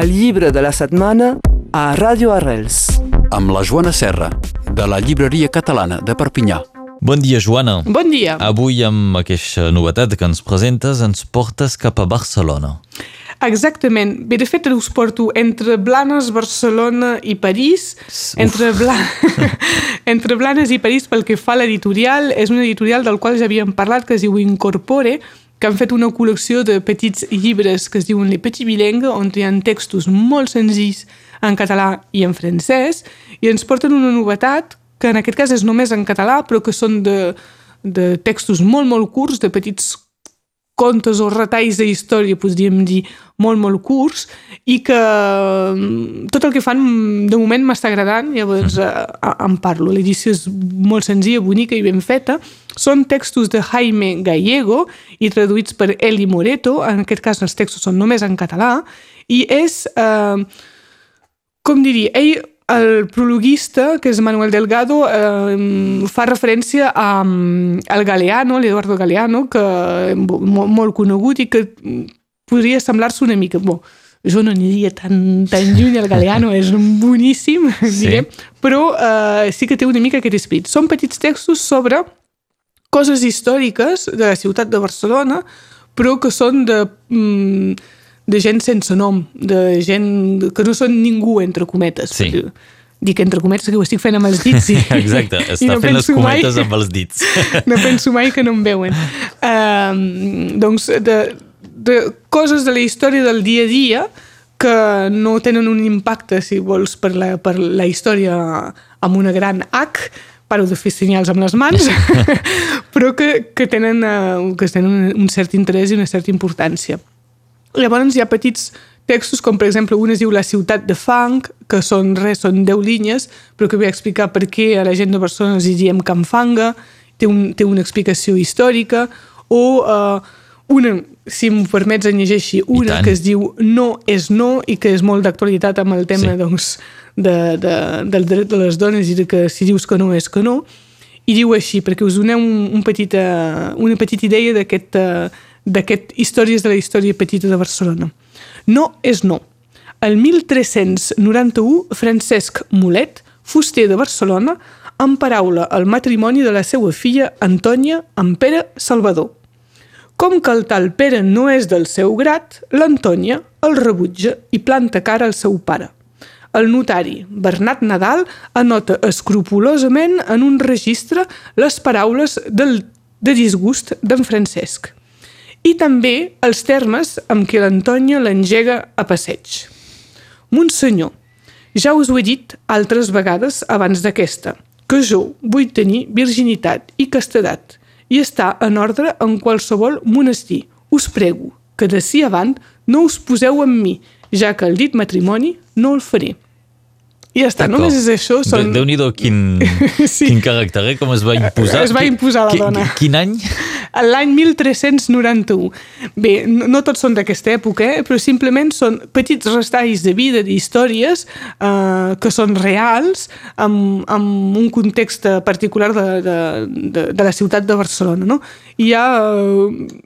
el llibre de la setmana a Ràdio Arrels. Amb la Joana Serra, de la llibreria catalana de Perpinyà. Bon dia, Joana. Bon dia. Avui, amb aquesta novetat que ens presentes, ens portes cap a Barcelona. Exactament. Bé, de fet, us porto entre Blanes, Barcelona i París. Uf. Entre, Bla... entre Blanes i París, pel que fa a l'editorial, és un editorial del qual ja havíem parlat, que es diu Incorpore, que han fet una col·lecció de petits llibres que es diuen Les Petits Bilingues, on hi ha textos molt senzills en català i en francès, i ens porten una novetat, que en aquest cas és només en català, però que són de, de textos molt, molt curts, de petits contes o retalls de història, podríem dir, molt, molt curts, i que mm, tot el que fan de moment m'està agradant, llavors eh, en parlo. L'edició és molt senzilla, bonica i ben feta. Són textos de Jaime Gallego i traduïts per Eli Moreto, en aquest cas els textos són només en català, i és, eh, com diria, ell el prologuista, que és Manuel Delgado, eh, fa referència a, al Galeano, l'Eduardo Galeano, que molt, molt conegut i que podria semblar-se una mica... Bo, jo no aniria tan, tan lluny, el Galeano és boníssim, Sí. diré, però eh, sí que té una mica aquest esprit. Són petits textos sobre coses històriques de la ciutat de Barcelona, però que són de... Mm, de gent sense nom, de gent que no són ningú, entre cometes. Sí. perquè Dic entre cometes que ho estic fent amb els dits. I, Exacte, i està fent les penso mai- cometes amb els dits. no penso mai que no em veuen. Um, doncs, de, de coses de la història del dia a dia que no tenen un impacte, si vols, per la, per la història amb una gran H, paro de fer senyals amb les mans, però que, que tenen, uh, que tenen un cert interès i una certa importància. Llavors hi ha petits textos, com per exemple un es diu La ciutat de fang, que són res, són 10 línies, però que a explicar per què a la gent de Barcelona hi diem Can Fanga, té, un, té una explicació històrica, o uh, una, si m'ho permets en llegeixi, una que es diu No és no i que és molt d'actualitat amb el tema Sí. doncs, de, de, del dret de les dones i de que si dius que no és que no, i diu així, perquè us doneu un, un petita, una petita idea d'aquest eh, d'aquest Històries de la història petita de Barcelona. No és no. El 1391, Francesc Mulet, fuster de Barcelona, emparaula el matrimoni de la seva filla Antònia amb Pere Salvador. Com que el tal Pere no és del seu grat, l'Antònia el rebutja i planta cara al seu pare. El notari, Bernat Nadal, anota escrupulosament en un registre les paraules del, de disgust d'en Francesc i també els termes amb què l'Antònia l'engega a passeig. Monsenyor, ja us ho he dit altres vegades abans d'aquesta, que jo vull tenir virginitat i castedat i estar en ordre en qualsevol monestir. Us prego que d'ací avant no us poseu amb mi, ja que el dit matrimoni no el faré. I ja està, només és això. Són... De, Déu-n'hi-do quin, Sí. quin caràcter, eh? Com es va imposar. Es va imposar la dona. Quin any? L'any 1391. Bé, no tots són d'aquesta època, eh? però simplement són petits restalls de vida, d'històries eh, que són reals amb, amb un context particular de, de, de, de la ciutat de Barcelona. No? I hi ha... Eh,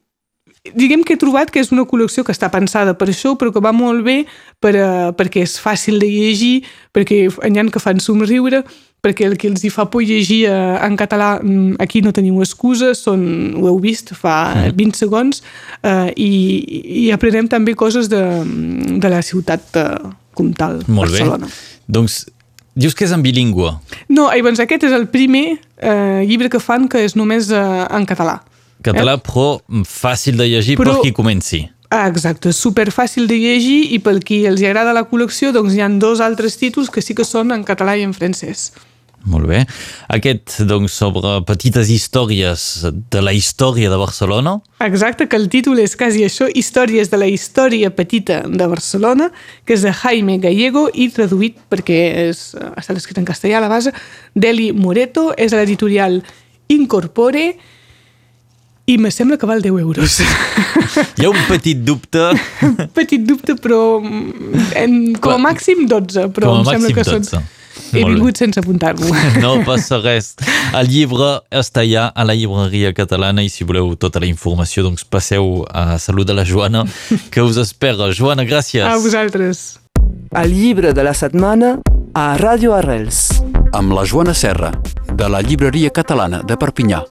diguem que he trobat que és una col·lecció que està pensada per això, però que va molt bé per, uh, perquè és fàcil de llegir, perquè n'hi ha que fan somriure, perquè el que els hi fa por llegir uh, en català, mm, aquí no teniu excusa, són, ho heu vist fa 20 segons, uh, i, i aprenem també coses de, de la ciutat uh, com tal, Molt Barcelona. bé. Doncs dius que és en bilingüe. No, llavors aquest és el primer uh, llibre que fan que és només uh, en català. Català, però fàcil de llegir Però- per qui comenci. Ah, exacte, super fàcil de llegir i pel qui els agrada la col·lecció doncs hi han dos altres títols que sí que són en català i en francès. Molt bé. Aquest, doncs, sobre petites històries de la història de Barcelona. Exacte, que el títol és quasi això, Històries de la història petita de Barcelona, que és de Jaime Gallego i traduït, perquè és, està escrit en castellà a la base, d'Eli Moreto, és a l'editorial Incorpore i me sembla que val 10 euros. Hi ha un petit dubte. Petit dubte, però mm, en, com a màxim 12, però Com a em sembla que 12. són... He Molt bé. vingut sense apuntar-m'ho. No passa res. El llibre està ja a la llibreria catalana i si voleu tota la informació doncs passeu a Salut de la Joana que us espera. Joana, gràcies. A vosaltres. el llibre de la setmana a Radio Arrels. Amb la Joana Serra, de la Llibreria Catalana de Perpinyà.